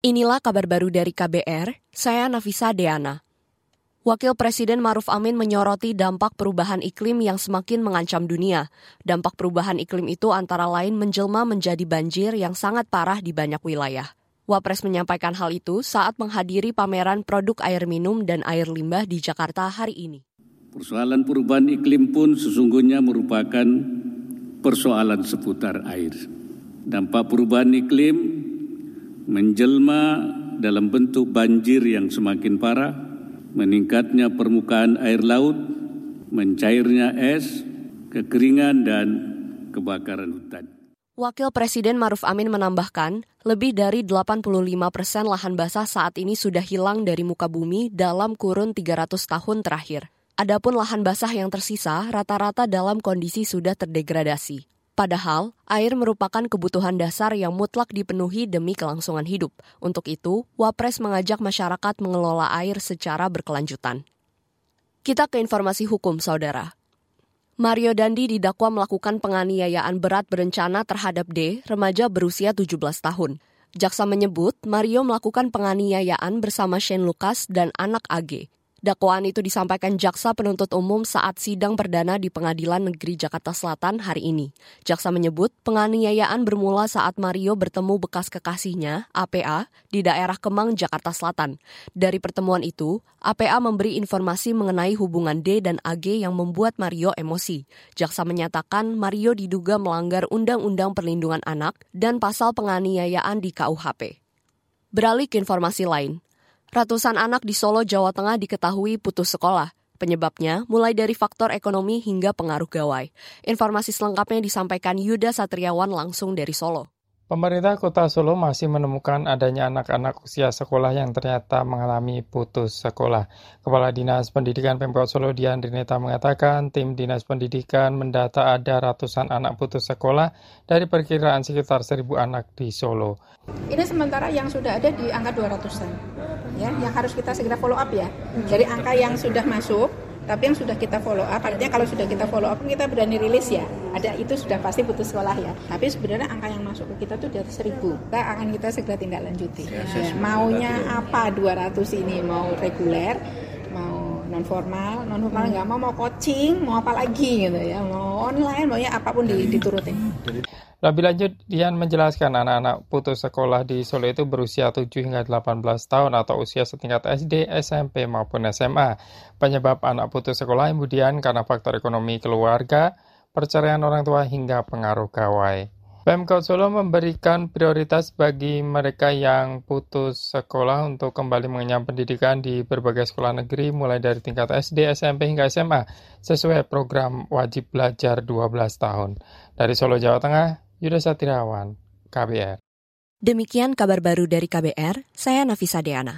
Inilah kabar baru dari KBR, saya Nafisa Deana. Wakil Presiden Maruf Amin menyoroti dampak perubahan iklim yang semakin mengancam dunia. Dampak perubahan iklim itu antara lain menjelma menjadi banjir yang sangat parah di banyak wilayah. Wapres menyampaikan hal itu saat menghadiri pameran produk air minum dan air limbah di Jakarta hari ini. Persoalan perubahan iklim pun sesungguhnya merupakan persoalan seputar air. Dampak perubahan iklim menjelma dalam bentuk banjir yang semakin parah, meningkatnya permukaan air laut, mencairnya es, kekeringan, dan kebakaran hutan. Wakil Presiden Maruf Amin menambahkan, lebih dari 85 persen lahan basah saat ini sudah hilang dari muka bumi dalam kurun 300 tahun terakhir. Adapun lahan basah yang tersisa rata-rata dalam kondisi sudah terdegradasi. Padahal, air merupakan kebutuhan dasar yang mutlak dipenuhi demi kelangsungan hidup. Untuk itu, Wapres mengajak masyarakat mengelola air secara berkelanjutan. Kita ke informasi hukum, saudara. Mario Dandi didakwa melakukan penganiayaan berat berencana terhadap D, remaja berusia 17 tahun. Jaksa menyebut Mario melakukan penganiayaan bersama Shane Lucas dan anak AG. Dakwaan itu disampaikan jaksa penuntut umum saat sidang perdana di Pengadilan Negeri Jakarta Selatan hari ini. Jaksa menyebut penganiayaan bermula saat Mario bertemu bekas kekasihnya, APA, di daerah Kemang, Jakarta Selatan. Dari pertemuan itu, APA memberi informasi mengenai hubungan D dan AG yang membuat Mario emosi. Jaksa menyatakan Mario diduga melanggar Undang-Undang Perlindungan Anak dan pasal penganiayaan di KUHP. Beralih ke informasi lain, Ratusan anak di Solo, Jawa Tengah diketahui putus sekolah. Penyebabnya mulai dari faktor ekonomi hingga pengaruh gawai. Informasi selengkapnya disampaikan Yuda Satriawan langsung dari Solo. Pemerintah Kota Solo masih menemukan adanya anak-anak usia sekolah yang ternyata mengalami putus sekolah. Kepala Dinas Pendidikan Pemkot Solo Dian Rineta mengatakan tim Dinas Pendidikan mendata ada ratusan anak putus sekolah dari perkiraan sekitar seribu anak di Solo. Ini sementara yang sudah ada di angka 200-an. Ya, yang harus kita segera follow up ya. Dari angka yang sudah masuk tapi yang sudah kita follow up, artinya kalau sudah kita follow up kita berani rilis ya. Ada itu sudah pasti putus sekolah ya. Tapi sebenarnya angka yang masuk ke kita tuh di atas seribu. Kita akan kita segera tindak lanjuti. Ya, ya. Maunya apa 200 ini mau reguler, mau non formal, non formal nggak mau mau coaching, mau apa lagi gitu ya, mau online, maunya apa pun diturutin. Lebih lanjut, Dian menjelaskan anak-anak putus sekolah di Solo itu berusia 7 hingga 18 tahun atau usia setingkat SD, SMP maupun SMA. Penyebab anak putus sekolah kemudian karena faktor ekonomi keluarga, perceraian orang tua hingga pengaruh gawai. Pemkot Solo memberikan prioritas bagi mereka yang putus sekolah untuk kembali mengenyam pendidikan di berbagai sekolah negeri mulai dari tingkat SD, SMP hingga SMA sesuai program wajib belajar 12 tahun. Dari Solo, Jawa Tengah, Yuda Satriawan, KBR. Demikian kabar baru dari KBR, saya Nafisa Deana.